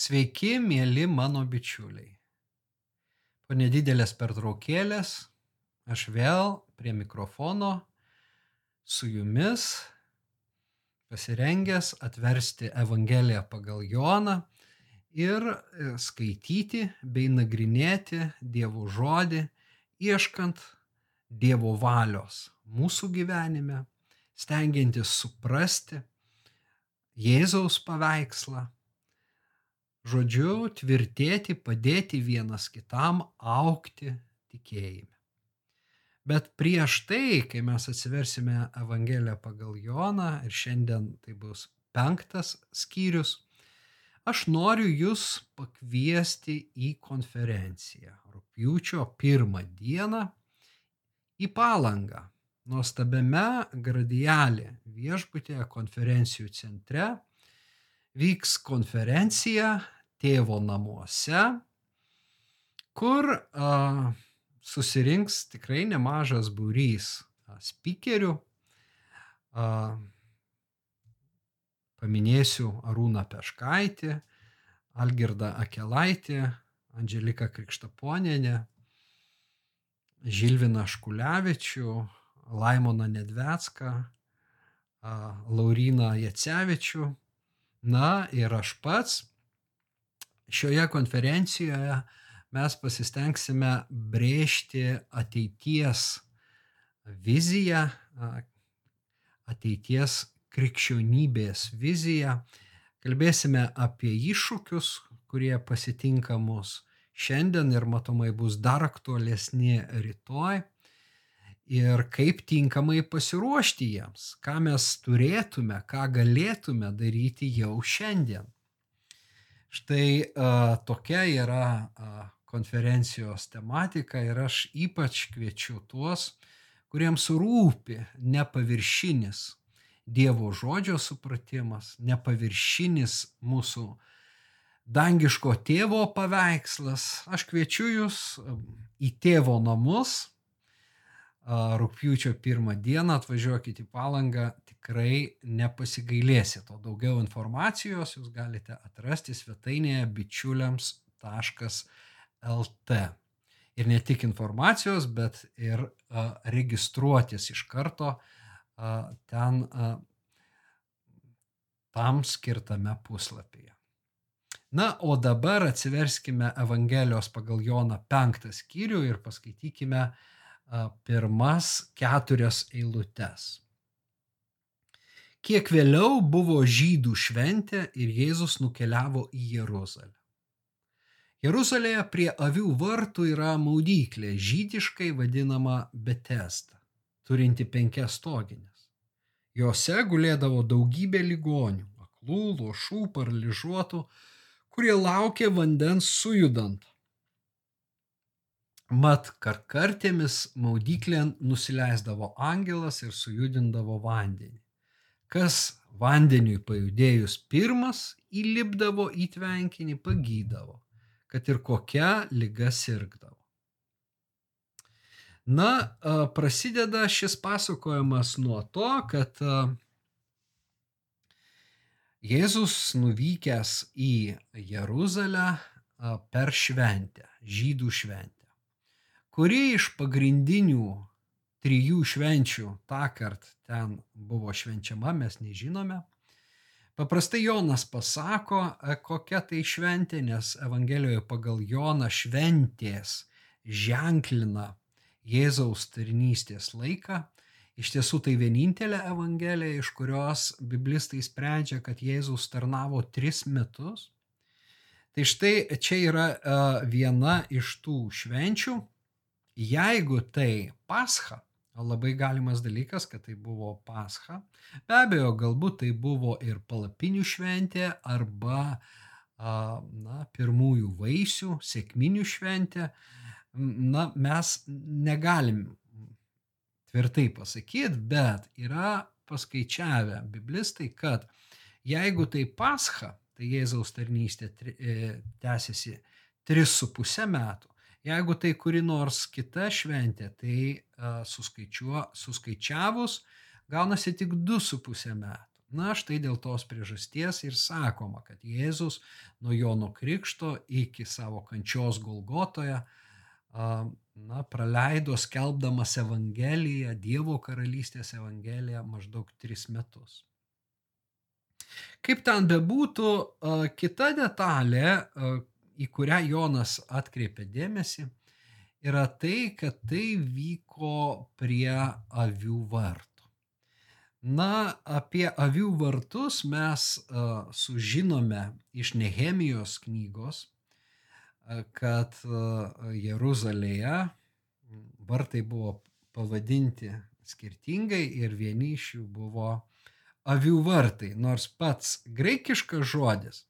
Sveiki, mėly mano bičiuliai. Po nedidelės pertraukėlės aš vėl prie mikrofono su jumis pasirengęs atversti Evangeliją pagal Joną ir e, skaityti bei nagrinėti Dievo žodį, ieškant Dievo valios mūsų gyvenime, stengiantis suprasti Jėzaus paveikslą žodžiu, tvirtėti, padėti vienas kitam aukti tikėjime. Bet prieš tai, kai mes atsiversime Evangeliją pagal Joną ir šiandien tai bus penktas skyrius, aš noriu jūs pakviesti į konferenciją rūpjūčio pirmą dieną į Palangą, nuostabiame Gradialė viešbutėje konferencijų centre vyks konferencija tėvo namuose, kur a, susirinks tikrai nemažas būrys spikerių. A, paminėsiu Arūną Peškaitį, Algirdą Akelaitį, Andželiką Krikštaponienę, Žilviną Škulevičių, Laimoną Nedvecką, Lauriną Jacevičių Na ir aš pats šioje konferencijoje mes pasistengsime brėžti ateities viziją, ateities krikščionybės viziją. Kalbėsime apie iššūkius, kurie pasitinka mus šiandien ir matomai bus dar aktualesni rytoj ir kaip tinkamai pasiruošti jiems, ką mes turėtume, ką galėtume daryti jau šiandien. Štai a, tokia yra a, konferencijos tematika ir aš ypač kviečiu tuos, kuriems rūpi nepaviršinis Dievo žodžio supratimas, nepaviršinis mūsų dangiško tėvo paveikslas. Aš kviečiu jūs į tėvo namus, rūpjūčio pirmą dieną atvažiuokit į palangą, tikrai nepasigailėsit. O daugiau informacijos jūs galite atrasti svetainėje bičiuliams.lt. Ir ne tik informacijos, bet ir a, registruotis iš karto a, ten a, tam skirtame puslapyje. Na, o dabar atsiverskime Evangelijos pagal Joną penktą skyrių ir paskaitykime uh, pirmas keturias eilutes. Kiek vėliau buvo žydų šventė ir Jėzus nukeliavo į Jeruzalę. Jeruzalėje prie avių vartų yra maudyklė, žydiškai vadinama Betesta, turinti penkias stoginės. Jose gulėdavo daugybė ligonių, aklų, lošų, paralyžiuotų, kurie laukė vandens sujudant mat karkartėmis maudyklėn nusileisdavo angelas ir sujudindavo vandenį. Kas vandeniui pajudėjus pirmas įlipdavo į tvenkinį, pagydavo, kad ir kokia lyga sirgdavo. Na, prasideda šis pasakojimas nuo to, kad Jėzus nuvykęs į Jeruzalę per šventę, žydų šventę kuri iš pagrindinių trijų švenčių tą kartą ten buvo švenčiama, mes nežinome. Paprastai Jonas pasako, e, kokia tai šventė, nes Evangelijoje pagal Joną šventės ženklina Jėzaus tarnystės laiką. Iš tiesų tai vienintelė Evangelija, iš kurios biblistai sprendžia, kad Jėzus tarnavo tris metus. Tai štai čia yra uh, viena iš tų švenčių, Jeigu tai pascha, labai galimas dalykas, kad tai buvo pascha, be abejo, galbūt tai buvo ir palapinių šventė arba na, pirmųjų vaisių, sėkminių šventė. Na, mes negalim tvirtai pasakyti, bet yra paskaičiavę biblistai, kad jeigu tai pascha, tai Jėzaus tarnystė e, tęsiasi 3,5 metų, Jeigu tai kuri nors kita šventė, tai suskaičiuo, suskaičiavus gaunasi tik 2,5 metų. Na, štai dėl tos priežasties ir sakoma, kad Jėzus nuo Jono Krikšto iki savo kančios Golgotoje, na, praleido skelbdamas Evangeliją, Dievo karalystės Evangeliją maždaug tris metus. Kaip ten bebūtų, kita detalė, į kurią Jonas atkreipė dėmesį, yra tai, kad tai vyko prie avių vartų. Na, apie avių vartus mes uh, sužinome iš Nehemijos knygos, uh, kad uh, Jeruzalėje vartai buvo pavadinti skirtingai ir vieni iš jų buvo avių vartai, nors pats graikiškas žodis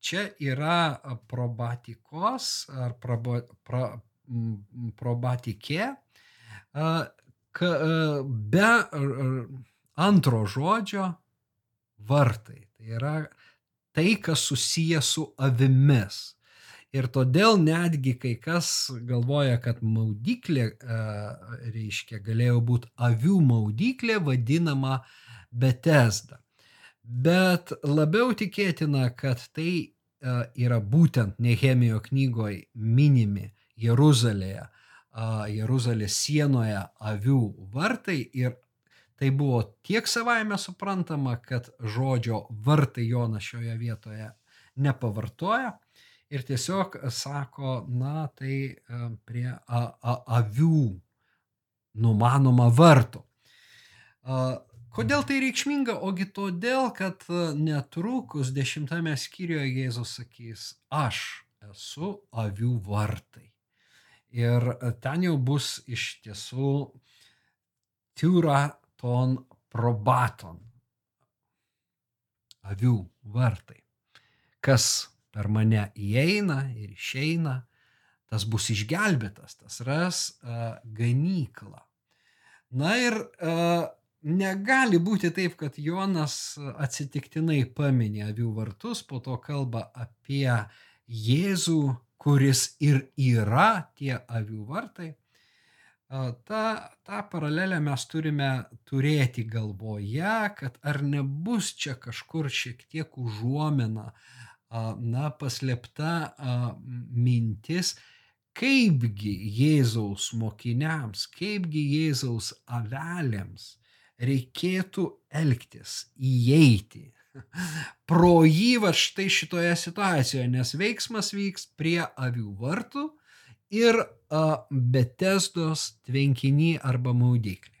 čia yra probatikos ar probo, pro, probatikė be antro žodžio vartai. Tai yra tai, kas susiję su avimis. Ir todėl netgi kai kas galvoja, kad maudyklė, reiškia, galėjo būti avių maudyklė vadinama Betesda. Bet labiau tikėtina, kad tai yra būtent Nehemijo knygoje minimi Jeruzalėje, Jeruzalės sienoje avių vartai ir tai buvo tiek savaime suprantama, kad žodžio vartai Jonas šioje vietoje nepavartoja ir tiesiog sako, na tai prie a, a, avių numanoma vartų. Kodėl tai reikšminga? Ogi todėl, kad e, netrukus dešimtame skyriuje Jėzus sakys, aš esu avių vartai. Ir e, ten jau bus iš tiesų tiura ton probaton. Avių vartai. Kas per mane įeina ir išeina, tas bus išgelbėtas, tas ras uh, ganyklą. Na ir uh, negali būti taip, kad Jonas atsitiktinai paminė avių vartus, po to kalba apie Jėzų, kuris ir yra tie avių vartai. Ta, tą paralelę mes turime turėti galvoje, kad ar nebus čia kažkur šiek tiek užuomina, na, paslėpta mintis, kaipgi Jėzaus mokiniams, kaipgi Jėzaus avelėms reikėtų elgtis, įeiti pro jį va štai šitoje situacijoje, nes veiksmas vyks prie avių vartų ir a, Betesdos tvenkinį arba maudyklį.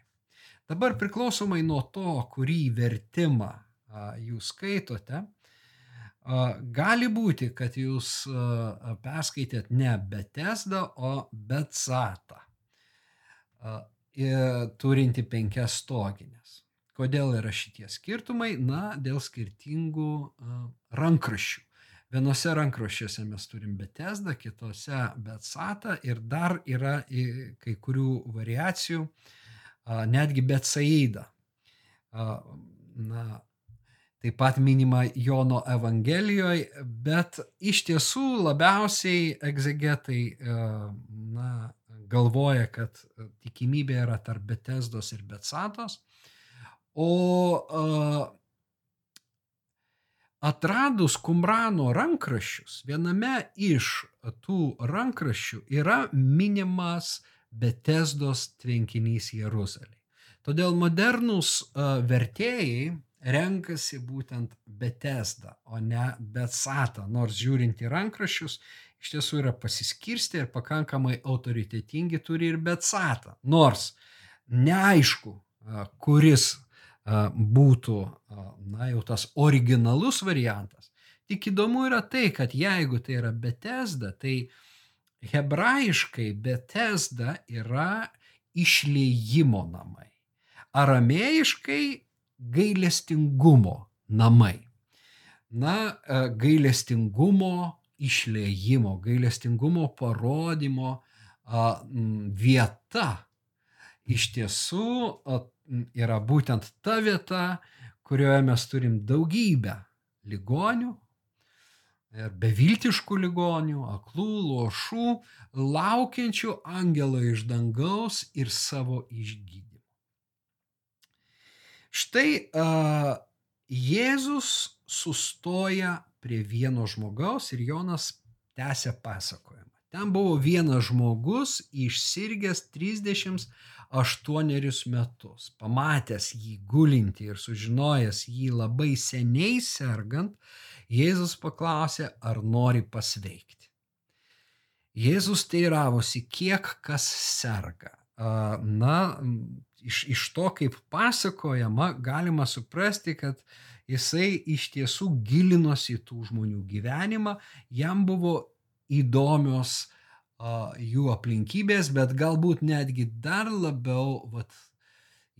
Dabar priklausomai nuo to, kurį vertimą a, jūs skaitote, a, gali būti, kad jūs a, perskaitėt ne Betesdą, o Betsatą turinti penkias stoginės. Kodėl yra šitie skirtumai? Na, dėl skirtingų rankraščių. Vienose rankraščiuose mes turim Betesdą, kitose Betsatą ir dar yra kai kurių variacijų, netgi Betsaida. Na, taip pat minima Jono Evangelijoje, bet iš tiesų labiausiai egzegetai na, galvoja, kad e, tikimybė yra tarp Betesdos ir Betsatos. O a, atradus Kumrano rankraščius, viename iš tų rankraščių yra minimas Betesdos tvenkinys Jeruzalėje. Todėl modernus a, vertėjai renkasi būtent Betesdą, o ne Betsatą, nors žiūrint į rankraščius, iš tiesų yra pasiskirstę ir pakankamai autoritetingi turi ir Betsatą. Nors neaišku, kuris būtų, na jau tas originalus variantas. Tik įdomu yra tai, kad jeigu tai yra Betesda, tai hebrajiškai Betesda yra išleimo namai. Aramėjiškai gailestingumo namai. Na, gailestingumo išleimo, gailestingumo parodymo vieta iš tiesų yra būtent ta vieta, kurioje mes turim daugybę ligonių ir beviltiškų ligonių, aklų, lošų, laukiančių angelą iš dangaus ir savo išgydymą. Štai uh, Jėzus sustoja prie vieno žmogaus ir Jonas tęsia pasakojimą. Ten buvo vienas žmogus išsirgęs 38 metus. Pamatęs jį gulinti ir sužinojęs jį labai seniai sergant, Jėzus paklausė, ar nori pasveikti. Jėzus teiravosi, kiek kas serga. Na, iš, iš to, kaip pasakojama, galima suprasti, kad jisai iš tiesų gilinosi į tų žmonių gyvenimą, jam buvo įdomios uh, jų aplinkybės, bet galbūt netgi dar labiau vat,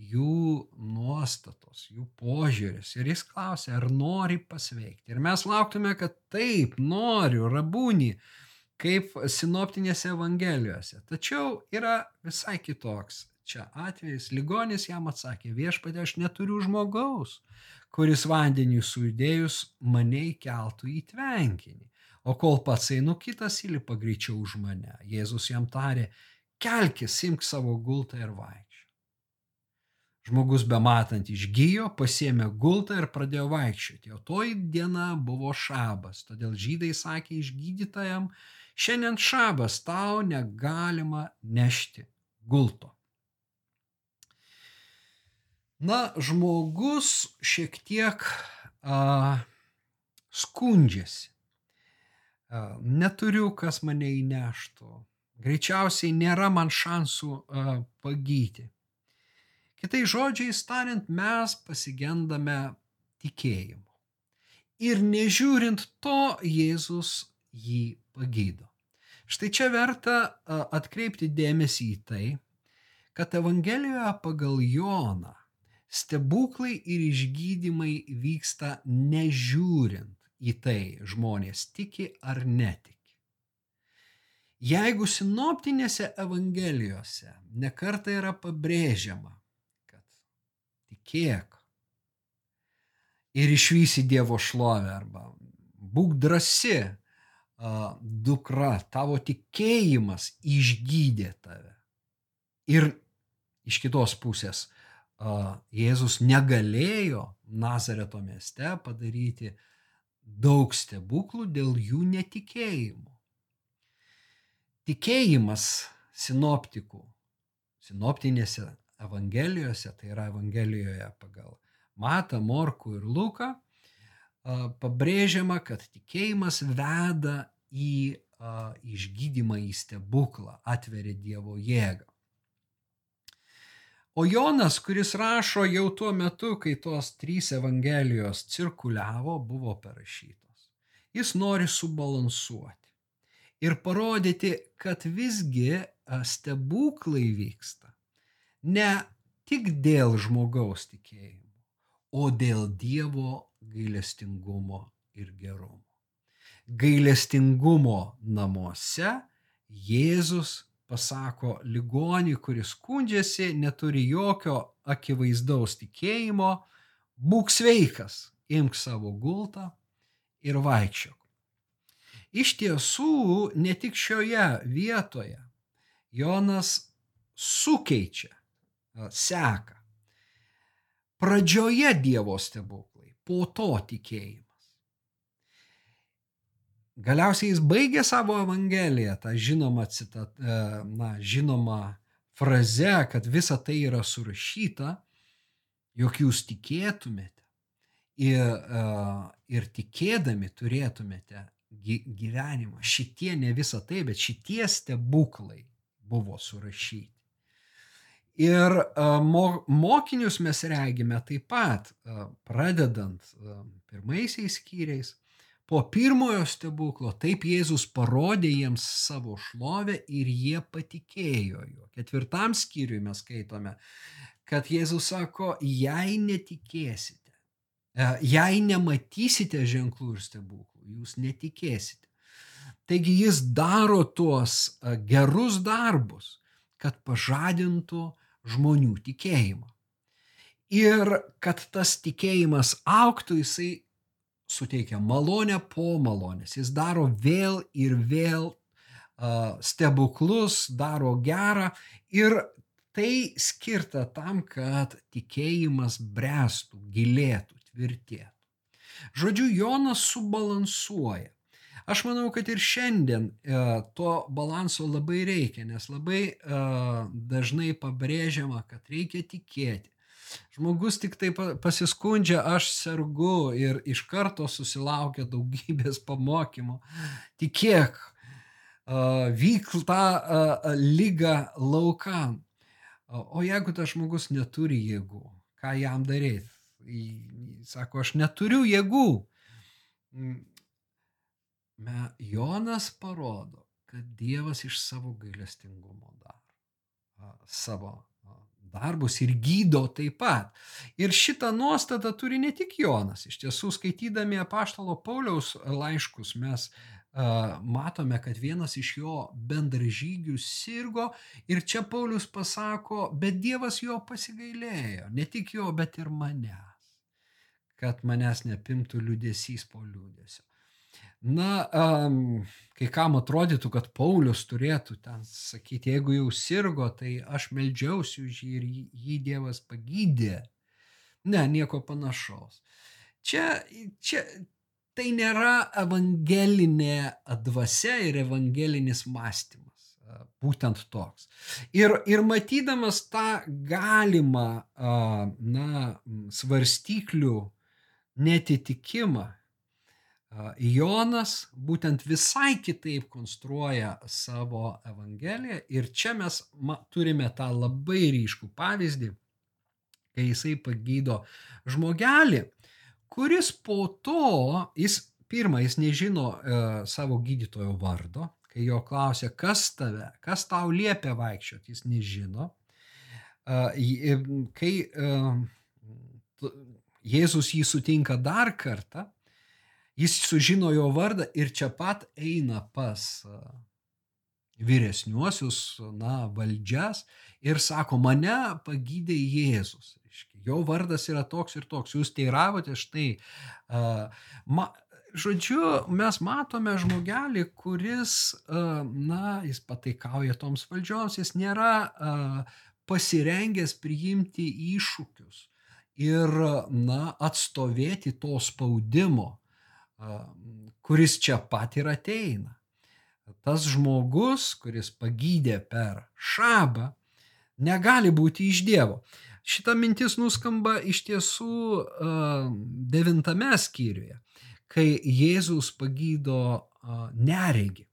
jų nuostatos, jų požiūris. Ir jis klausė, ar nori pasveikti. Ir mes lauktume, kad taip, noriu, rabūnį, kaip sinoptinėse evangelijose. Tačiau yra visai kitoks. Čia atvejis, ligonis jam atsakė, viešpatė, aš neturiu žmogaus, kuris vandenį sudėjus mane įkeltų į tvenkinį. O kol pats einu, kitas įlipa greičiau už mane. Jėzus jam tarė, kelkis, imk savo gultą ir vaikščiok. Žmogus bematant išgyjo, pasėmė gultą ir pradėjo vaikščioti. O toji diena buvo šabas, todėl žydai sakė išgydytajam, šiandien šabas tau negalima nešti gulto. Na, žmogus šiek tiek a, skundžiasi neturiu, kas mane įneštų. Greičiausiai nėra man šansų pagyti. Kitai žodžiais tariant, mes pasigendame tikėjimu. Ir nežiūrint to, Jėzus jį pagydo. Štai čia verta atkreipti dėmesį į tai, kad Evangelijoje pagal Joną stebuklai ir išgydymai vyksta nežiūrint į tai žmonės tiki ar netiki. Jeigu sinoptinėse evangelijose nekarta yra pabrėžiama, kad tikėk ir išvysi Dievo šlovę arba būk drasi, dukra, tavo tikėjimas išgydė tave. Ir iš kitos pusės, Jėzus negalėjo Nazareto mieste padaryti daug stebuklų dėl jų netikėjimo. Tikėjimas sinoptikų, sinoptinėse evangelijose, tai yra evangelijoje pagal Matą, Morkų ir Luką, pabrėžiama, kad tikėjimas veda į išgydymą į stebuklą, atveria Dievo jėgą. O Jonas, kuris rašo jau tuo metu, kai tos trys evangelijos cirkuliavo, buvo parašytos. Jis nori subalansuoti ir parodyti, kad visgi stebuklai vyksta ne tik dėl žmogaus tikėjimo, o dėl Dievo gailestingumo ir gerumo. Gailestingumo namuose Jėzus pasako ligonį, kuris skundžiasi, neturi jokio akivaizdaus tikėjimo, būk sveikas, imk savo gultą ir vaikščiok. Iš tiesų, ne tik šioje vietoje Jonas sukeičia seką. Pradžioje Dievo stebuklai, po to tikėjimas. Galiausiai jis baigė savo evangeliją, tą žinomą, citat, e, na, žinomą frazę, kad visa tai yra surašyta, jog jūs tikėtumėte ir, e, ir tikėdami turėtumėte gyvenimą. Šitie ne visa tai, bet šitie stebuklai buvo surašyti. Ir e, mokinius mes regime taip pat, pradedant pirmaisiais skyriais, Po pirmojo stebuklo taip Jėzus parodė jiems savo šlovę ir jie patikėjo juo. Ketvirtam skyriui mes skaitome, kad Jėzus sako, jei netikėsite, e, jei nematysite ženklų ir stebuklų, jūs netikėsite. Taigi jis daro tuos e, gerus darbus, kad pažadintų žmonių tikėjimą. Ir kad tas tikėjimas auktų, jisai suteikia malonę po malonės. Jis daro vėl ir vėl stebuklus, daro gerą ir Tai skirta tam, kad tikėjimas brestų, gilėtų, tvirtėtų. Žodžiu, Jonas subalansuoja. Aš manau, kad ir šiandien e, to balanso labai reikia, nes labai e, dažnai pabrėžiama, kad reikia tikėti. Žmogus tik tai pasiskundžia, aš sergu ir iš karto susilaukia daugybės pamokymų. Tikėk, vyk tą lygą laukan. O jeigu tas žmogus neturi jėgų, ką jam daryti? Sako, aš neturiu jėgų. Mm. Jonas parodo, kad Dievas iš savo gailestingumo daro savo darbus ir gydo taip pat. Ir šitą nuostatą turi ne tik Jonas. Iš tiesų, skaitydami apaštalo Pauliaus laiškus, mes matome, kad vienas iš jo bendražygių sirgo ir čia Paulius pasako, bet Dievas jo pasigailėjo, ne tik jo, bet ir manęs, kad manęs nepimtų liūdėsys po liūdėsio. Na, um, kai kam atrodytų, kad Paulius turėtų ten sakyti, jeigu jau sirgo, tai aš melžiausi už jį ir jį Dievas pagydė. Ne, nieko panašaus. Čia, čia tai nėra evangelinė dvasia ir evangelinis mąstymas. Būtent toks. Ir, ir matydamas tą galimą na, svarstyklių netitikimą, Jonas būtent visai kitaip konstruoja savo Evangeliją ir čia mes turime tą labai ryškų pavyzdį, kai jisai pagydo žmogelį, kuris po to, jis pirmą, jis nežino e, savo gydytojo vardo, kai jo klausia, kas tave, kas tau liepia vaikščioti, jis nežino. E, kai e, Jėzus jį sutinka dar kartą, Jis sužino jo vardą ir čia pat eina pas vyresniuosius, na, valdžias ir sako, mane pagydė Jėzus. Jo vardas yra toks ir toks. Jūs teiravote štai. Ma, žodžiu, mes matome žmogelį, kuris, na, jis pataikauja toms valdžioms, jis nėra pasirengęs priimti iššūkius ir, na, atstovėti to spaudimo kuris čia pat ir ateina. Tas žmogus, kuris pagydė per šabą, negali būti iš Dievo. Šita mintis nuskamba iš tiesų devintame skyriuje, kai Jėzus pagydo neregi.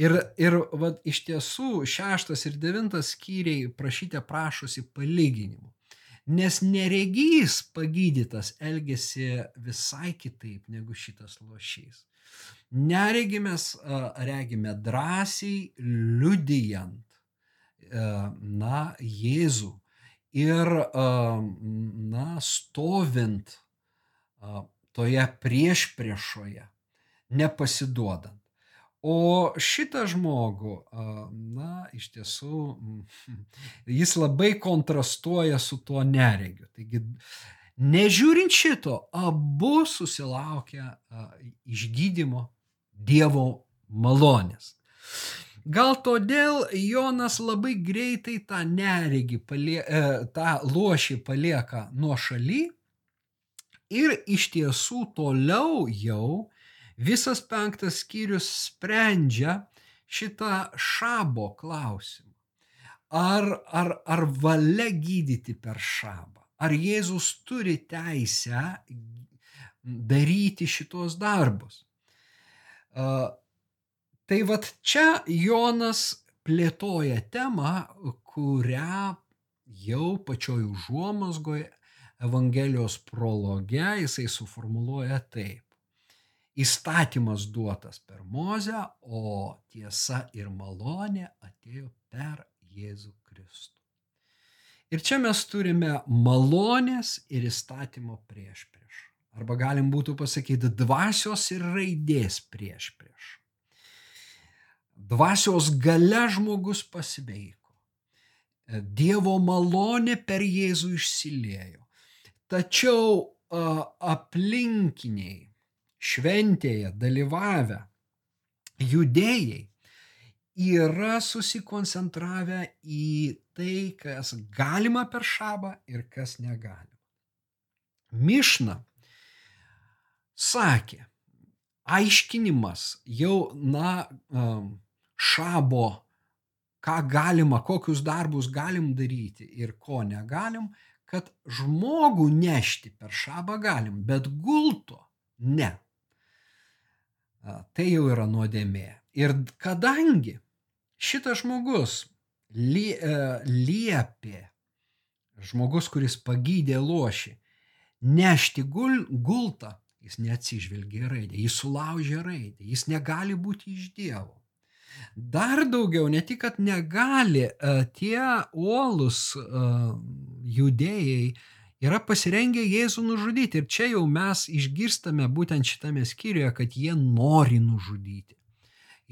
Ir, ir vat, iš tiesų šeštas ir devintas skyriai prašyte prašosi palyginimų. Nes neregys pagydytas elgesi visai kitaip negu šitas lošys. Neregi mes regime drąsiai liudijant, na, Jėzų ir, na, stovint toje priešpriešoje, nepasiduodant. O šitą žmogų, na, iš tiesų, jis labai kontrastuoja su tuo neregiu. Taigi, nežiūrint šito, abu susilaukia išgydymo Dievo malonės. Gal todėl Jonas labai greitai tą neregį, palie, e, tą lošį palieka nuo šaly ir iš tiesų toliau jau Visas penktas skyrius sprendžia šitą šabo klausimą. Ar, ar, ar valia gydyti per šabą? Ar Jėzus turi teisę daryti šitos darbus? Tai vad čia Jonas plėtoja temą, kurią jau pačioj užuomasgoje Evangelijos prologe jisai suformuluoja taip. Įstatymas duotas per Mozę, o tiesa ir malonė atėjo per Jėzų Kristų. Ir čia mes turime malonės ir įstatymo prieš prieš. Arba galim būtų pasakyti dvasios ir raidės prieš prieš. Dvasios gale žmogus pasveiko. Dievo malonė per Jėzų išsiliejo. Tačiau aplinkiniai šventėje dalyvavę judėjai yra susikoncentravę į tai, kas galima per šabą ir kas negalima. Mišna sakė, aiškinimas jau, na, šabo, ką galima, kokius darbus galim daryti ir ko negalim, kad žmogų nešti per šabą galim, bet gulto ne. Tai jau yra nuodėmė. Ir kadangi šitas žmogus e, liepė, žmogus, kuris pagydė lošį, nešti gul, gultą, jis neatsižvelgia raidę, jis sulaužė raidę, jis negali būti iš Dievo. Dar daugiau, ne tik, kad negali, e, tie uolus e, judėjai yra pasirengę Jėzų nužudyti. Ir čia jau mes išgirstame būtent šitame skyriuje, kad jie nori nužudyti.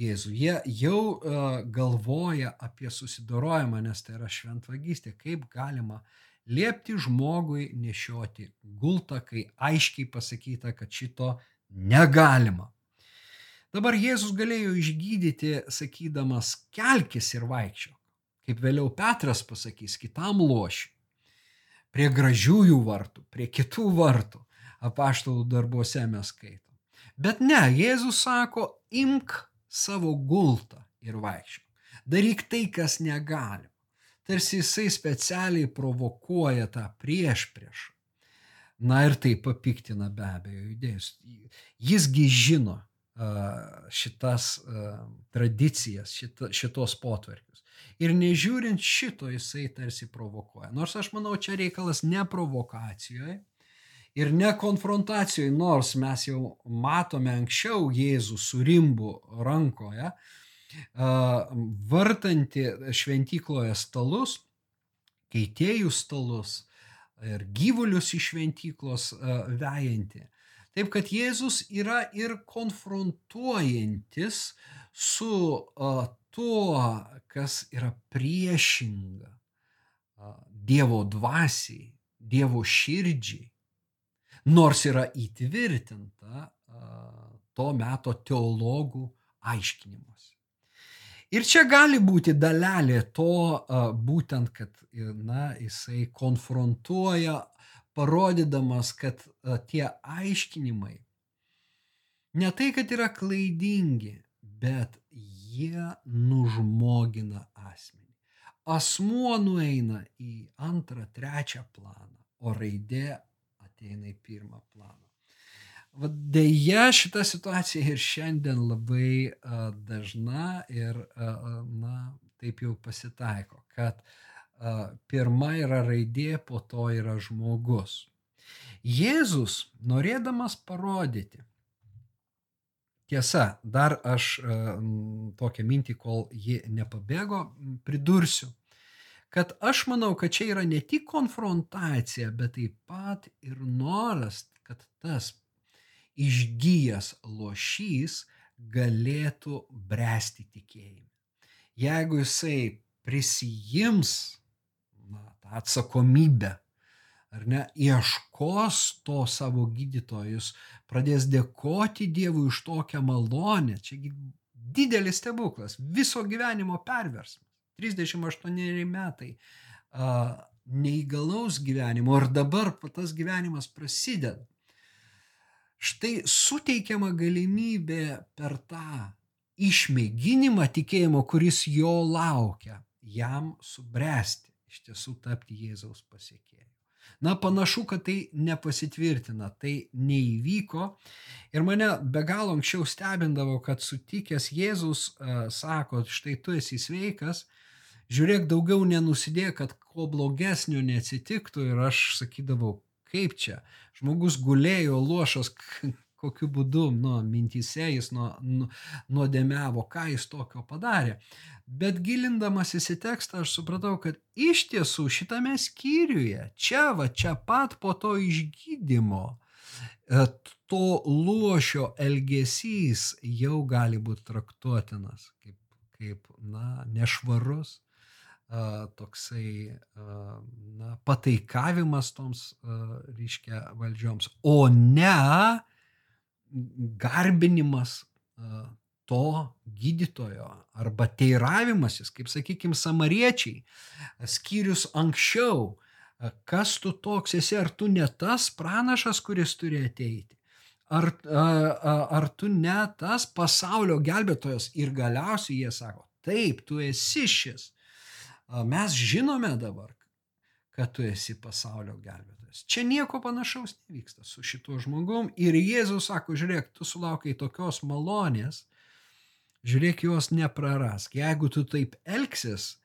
Jėzų. Jie jau uh, galvoja apie susidorojimą, nes tai yra šventvagystė, kaip galima liepti žmogui nešioti gultą, kai aiškiai pasakyta, kad šito negalima. Dabar Jėzus galėjo išgydyti, sakydamas, kelkis ir vaikščiok, kaip vėliau Petras pasakys kitam lošiui, prie gražiųjų vartų, prie kitų vartų, apaštalų darbuose mes skaitom. Bet ne, Jėzus sako, imk savo gultą ir vaikščiok. Daryk tai, kas negalima. Tarsi jisai specialiai provokuoja tą prieš priešą. Na ir tai papiktina be abejo judėjus. Jisgi žino, šitas tradicijas, šita, šitos potvarkius. Ir nežiūrint šito, jisai tarsi provokuoja. Nors aš manau, čia reikalas ne provokacijoje ir ne konfrontacijoje, nors mes jau matome anksčiau Jėzų su rimbu rankoje, vartanti šventykloje stalus, keitėjų stalus ir gyvulius iš šventyklos vejanti. Taip kad Jėzus yra ir konfrontuojantis su tuo, kas yra priešinga Dievo dvasiai, Dievo širdžiai, nors yra įtvirtinta to meto teologų aiškinimuose. Ir čia gali būti dalelė to būtent, kad na, jisai konfrontuoja parodydamas, kad tie aiškinimai ne tai, kad yra klaidingi, bet jie nužmogina asmenį. Asmuo nueina į antrą, trečią planą, o raidė ateina į pirmą planą. Deja, šita situacija ir šiandien labai a, dažna ir, a, na, taip jau pasitaiko, kad a, pirma yra raidė, po to yra žmogus. Jėzus, norėdamas parodyti, tiesa, dar aš tokią mintį, kol ji nepabėgo, pridursiu, kad aš manau, kad čia yra ne tik konfrontacija, bet taip pat ir noras, kad tas išgyjęs lošys galėtų bręsti tikėjimą. Jeigu jisai prisijims atsakomybę, ar ne, ieškos to savo gydytojus, pradės dėkoti Dievui už tokią malonę. Čia didelis stebuklas, viso gyvenimo perversmas. 38 metai a, neįgalaus gyvenimo ir dabar tas gyvenimas prasideda. Štai suteikiama galimybė per tą išmėginimą tikėjimo, kuris jo laukia, jam subręsti iš tiesų tapti Jėzaus pasiekėju. Na, panašu, kad tai nepasitvirtina, tai neįvyko. Ir mane be galo anksčiau stebindavo, kad sutikęs Jėzus uh, sako, štai tu esi sveikas, žiūrėk daugiau nenusidėk, kad ko blogesnio neatsitiktų. Ir aš sakydavau, kaip čia, žmogus gulėjo lošas, kokiu būdu, nu, mintise jis nu, nuodėmiavo, ką jis tokio padarė. Bet gilindamasis į tekstą aš supratau, kad iš tiesų šitame skyriuje, čia va, čia pat po to išgydymo, e, to luošio elgesys jau gali būti traktuotinas kaip, kaip na, nešvarus, toksai na, pataikavimas toms, reiškia, valdžioms, o ne garbinimas to gydytojo arba teiravimasis, kaip sakykime, samariečiai, skyrius anksčiau, kas tu toks esi, ar tu ne tas pranašas, kuris turi ateiti, ar, ar tu ne tas pasaulio gelbėtojas ir galiausiai jie sako, taip, tu esi šis. Mes žinome dabar, kad tu esi pasaulio gelbėtojas. Čia nieko panašaus nevyksta su šituo žmogum. Ir Jėzus sako, žiūrėk, tu sulaukai tokios malonės, žiūrėk, jos neprarask. Jeigu tu taip elgsis,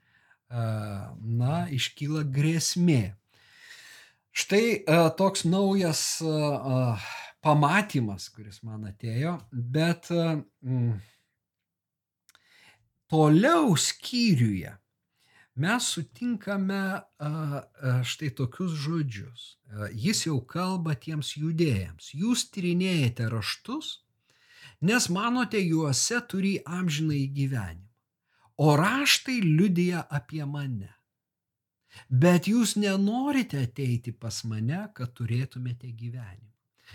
na, iškyla grėsmė. Štai toks naujas pamatymas, kuris man atėjo, bet toliau skyriuje mes sutinkame štai tokius žodžius. Jis jau kalba tiems judėjams. Jūs tyrinėjate raštus, nes manote juose turi amžinai gyvenimą. O raštai liudija apie mane. Bet jūs nenorite ateiti pas mane, kad turėtumėte gyvenimą.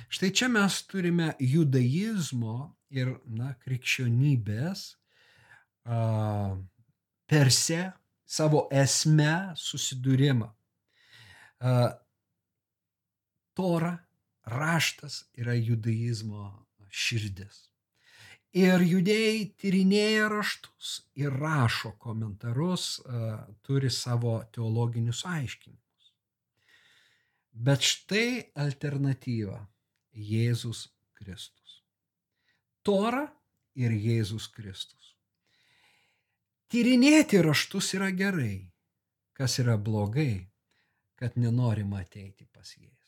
Štai čia mes turime judaizmo ir, na, krikščionybės uh, perse savo esme susidūrimą. Tora, raštas yra judaizmo širdis. Ir judėjai tyrinėja raštus ir rašo komentarus, turi savo teologinius aiškinimus. Bet štai alternatyva - Jėzus Kristus. Tora ir Jėzus Kristus. Tyrinėti raštus yra gerai. Kas yra blogai, kad nenorima ateiti pas Jėzų.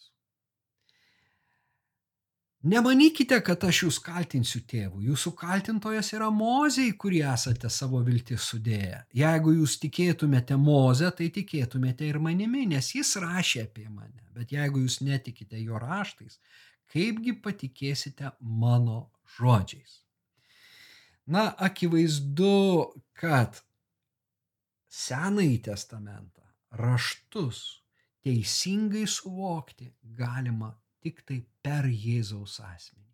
Nemanykite, kad aš jūs kaltinsiu tėvų. Jūsų kaltintojas yra mozei, kurį esate savo viltis sudėję. Jeigu jūs tikėtumėte mozę, tai tikėtumėte ir manimi, nes jis rašė apie mane. Bet jeigu jūs netikite jo raštais, kaipgi patikėsite mano žodžiais? Na, akivaizdu, kad Senąjį testamentą, raštus teisingai suvokti galima tik tai per Jėzaus asmenį.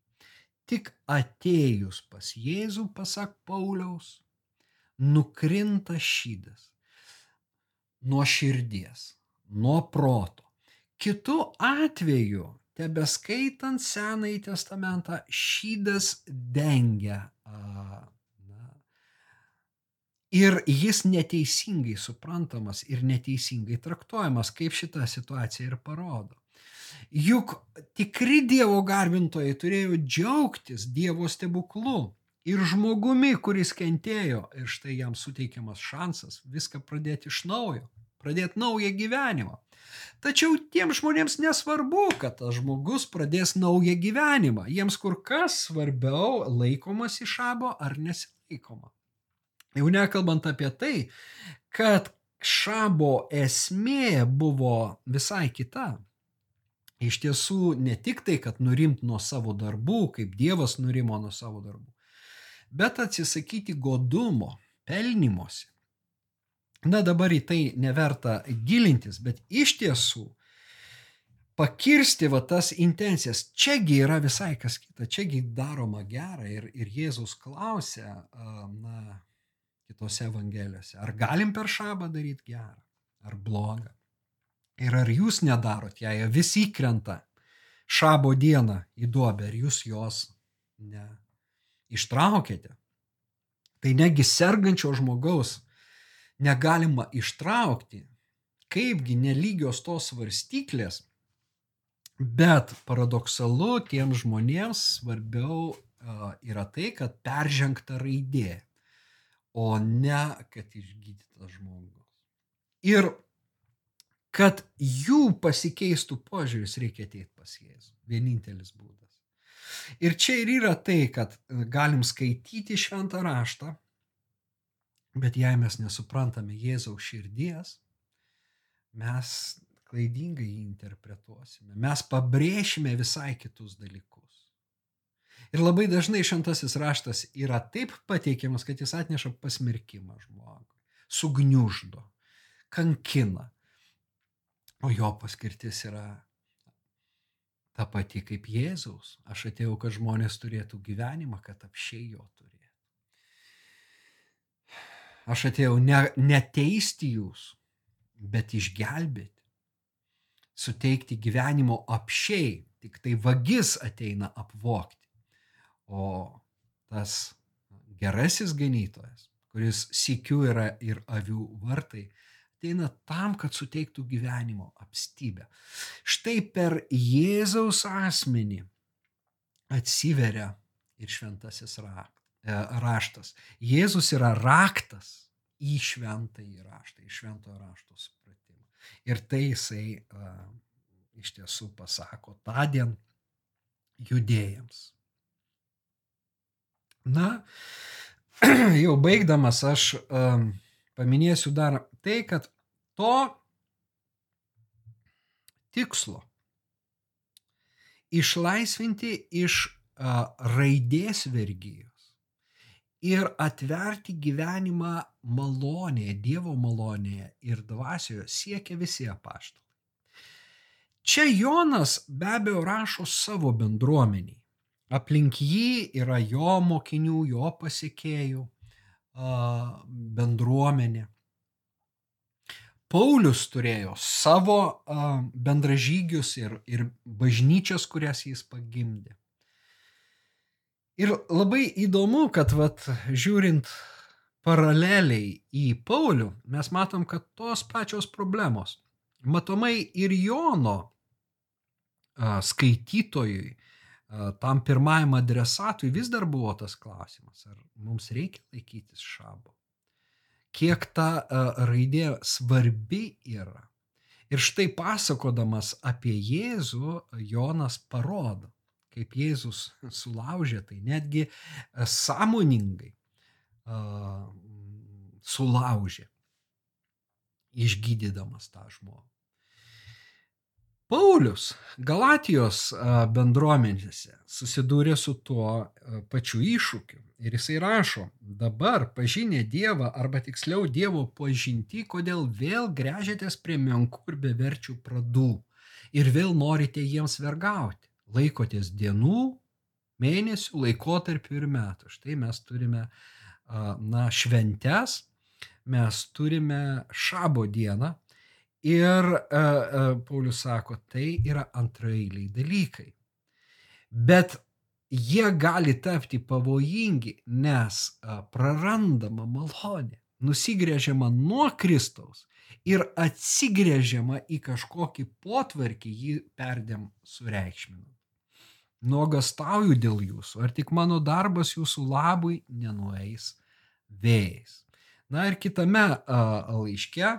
Tik atėjus pas Jėzų, pasak Pauliaus, nukrinta šydas nuo širdies, nuo proto. Kitu atveju, tebeskaitant Senąjį testamentą, šydas dengia a, ir jis neteisingai suprantamas ir neteisingai traktuojamas, kaip šita situacija ir parodo. Juk tikri Dievo garbintojai turėjo džiaugtis Dievo stebuklu ir žmogumi, kuris kentėjo ir štai jam suteikiamas šansas viską pradėti iš naujo, pradėti naują gyvenimą. Tačiau tiems žmonėms nesvarbu, kad tas žmogus pradės naują gyvenimą. Jiems kur kas svarbiau laikomas iš šabo ar nesilaikoma. Jau nekalbant apie tai, kad šabo esmė buvo visai kita. Iš tiesų ne tik tai, kad nurimt nuo savo darbų, kaip Dievas nurimo nuo savo darbų, bet atsisakyti godumo, pelnymosi. Na dabar į tai neverta gilintis, bet iš tiesų pakirsti va tas intencijas. Čiagi yra visai kas kita, čiagi daroma gera ir, ir Jėzus klausia, na, kitose evangelijose. Ar galim per šabą daryti gerą ar blogą? Ir ar jūs nedarot, jei visi įkrenta šabo dieną į duobę, ar jūs jos ne ištraukėte? Tai negi sergančio žmogaus negalima ištraukti, kaipgi nelygios tos svarstyklės, bet paradoksalu tiems žmonėms svarbiau yra tai, kad peržengta raidė o ne kad išgydytas žmogus. Ir kad jų pasikeistų požiūris, reikia ateiti pas Jėzų. Vienintelis būdas. Ir čia ir yra tai, kad galim skaityti šventą raštą, bet jei mes nesuprantame Jėzaus širdies, mes klaidingai jį interpretuosime. Mes pabrėšime visai kitus dalykus. Ir labai dažnai šventasis raštas yra taip pateikiamas, kad jis atneša pasmerkimą žmogui, sugniuždo, kankina. O jo paskirtis yra ta pati kaip Jėzaus. Aš atėjau, kad žmonės turėtų gyvenimą, kad apšiai jo turėtų. Aš atėjau ne, neteisti jūsų, bet išgelbėti. Suteikti gyvenimo apšiai, tik tai vagis ateina apvokti. O tas gerasis ganytojas, kuris sikiu yra ir avių vartai, ateina tam, kad suteiktų gyvenimo apstybę. Štai per Jėzaus asmenį atsiveria ir šventasis raktas. E, raštas. Jėzus yra raktas į šventąjį raštą, į šventojo rašto supratimą. Ir tai jisai uh, iš tiesų pasako tądien judėjams. Na, jau baigdamas aš um, paminėsiu dar tai, kad to tikslo išlaisvinti iš raidės vergyjos ir atverti gyvenimą malonėje, Dievo malonėje ir dvasioje siekia visi apaštalai. Čia Jonas be abejo rašo savo bendruomeniai. Aplink jį yra jo mokinių, jo pasiekėjų bendruomenė. Paulius turėjo savo bendražygius ir, ir bažnyčias, kurias jis pagimdė. Ir labai įdomu, kad vat, žiūrint paraleliai į Paulių, mes matom, kad tos pačios problemos. Matomai ir Jono a, skaitytojui, a, tam pirmajam adresatui vis dar buvo tas klausimas, ar mums reikia laikytis šabo. Kiek ta a, raidė svarbi yra. Ir štai pasakodamas apie Jėzų, Jonas parodo, kaip Jėzus sulaužė, tai netgi e, sąmoningai uh, sulaužė, išgydydamas tą žmogų. Paulius Galatijos bendruomenėse susidūrė su tuo pačiu iššūkiu. Ir jisai rašo, dabar pažinę Dievą, arba tiksliau Dievo pažinti, kodėl vėl grežiatės prie menkų ir beverčių pradų ir vėl norite jiems vergauti laikotės dienų, mėnesių, laikotarpių ir metų. Štai mes turime na, šventes, mes turime šabo dieną ir Paulius sako, tai yra antrailiai dalykai. Bet jie gali tapti pavojingi, nes prarandama malonė, nusigrėžiama nuo Kristaus ir atsigrėžiama į kažkokį potvarkį, jį perdėm sureikšminant. Nuogastauju dėl jūsų, ar tik mano darbas jūsų labui nenueis vėjais. Na ir kitame a, laiške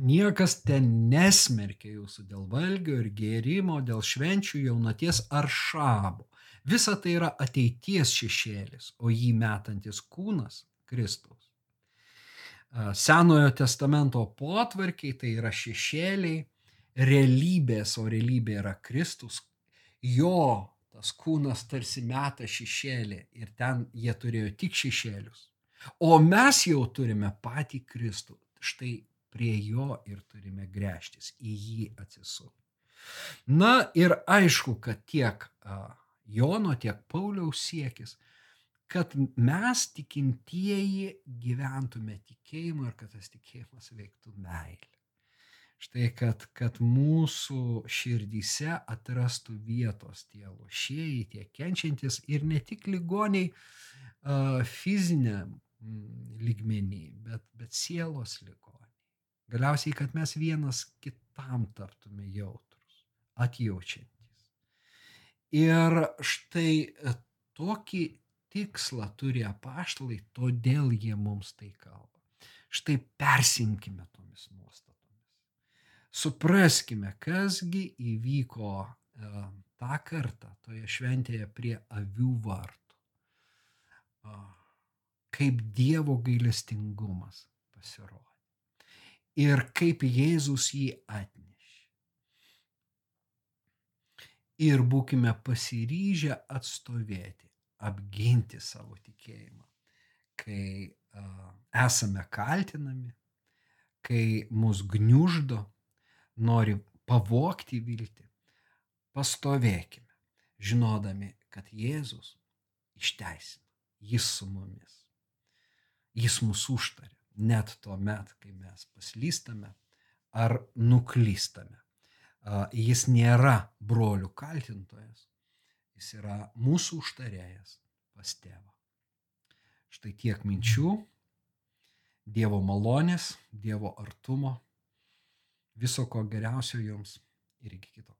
niekas ten nesmerkia jūsų dėl valgio ir gėrimo, dėl švenčių jaunaties ar šabo. Visa tai yra ateities šešėlis, o jį metantis kūnas Kristaus. Senojo testamento potvarkiai tai yra šešėliai, realybės, o realybė yra Kristus, jo tas kūnas tarsi meta šešėlį ir ten jie turėjo tik šešėlius. O mes jau turime patį Kristų. Štai prie jo ir turime grėžtis, į jį atsisukti. Na ir aišku, kad tiek Jono, tiek Pauliaus siekis, kad mes tikintieji gyventume tikėjimu ir kad tas tikėjimas veiktų meilė. Štai, kad, kad mūsų širdyse atrastų vietos tie lošėjai, tie kenčiantis ir ne tik ligoniai fiziniam mm, lygmenį, bet, bet sielos ligoniai. Galiausiai, kad mes vienas kitam taptume jautrus, atjaučiantis. Ir štai e, tokį tikslą turi apaštalai, todėl jie mums tai kalba. Štai persinkime tomis nuostatomis supraskime, kasgi įvyko e, tą kartą toje šventėje prie avių vartų. Kaip Dievo gailestingumas pasirodė. Ir kaip Jėzus jį atnešė. Ir būkime pasiryžę atstovėti, apginti savo tikėjimą, kai uh, esame kaltinami, kai mus gniuždo, nori pavokti viltį, pastovėkime, žinodami, kad Jėzus išteisina, jis su mumis. Jis mūsų užtarė, net tuo met, kai mes paslystame ar nuklystame. Jis nėra brolių kaltintojas, jis yra mūsų užtarėjas pas tėvą. Štai tiek minčių, Dievo malonės, Dievo artumo, viso ko geriausio jums ir iki kito.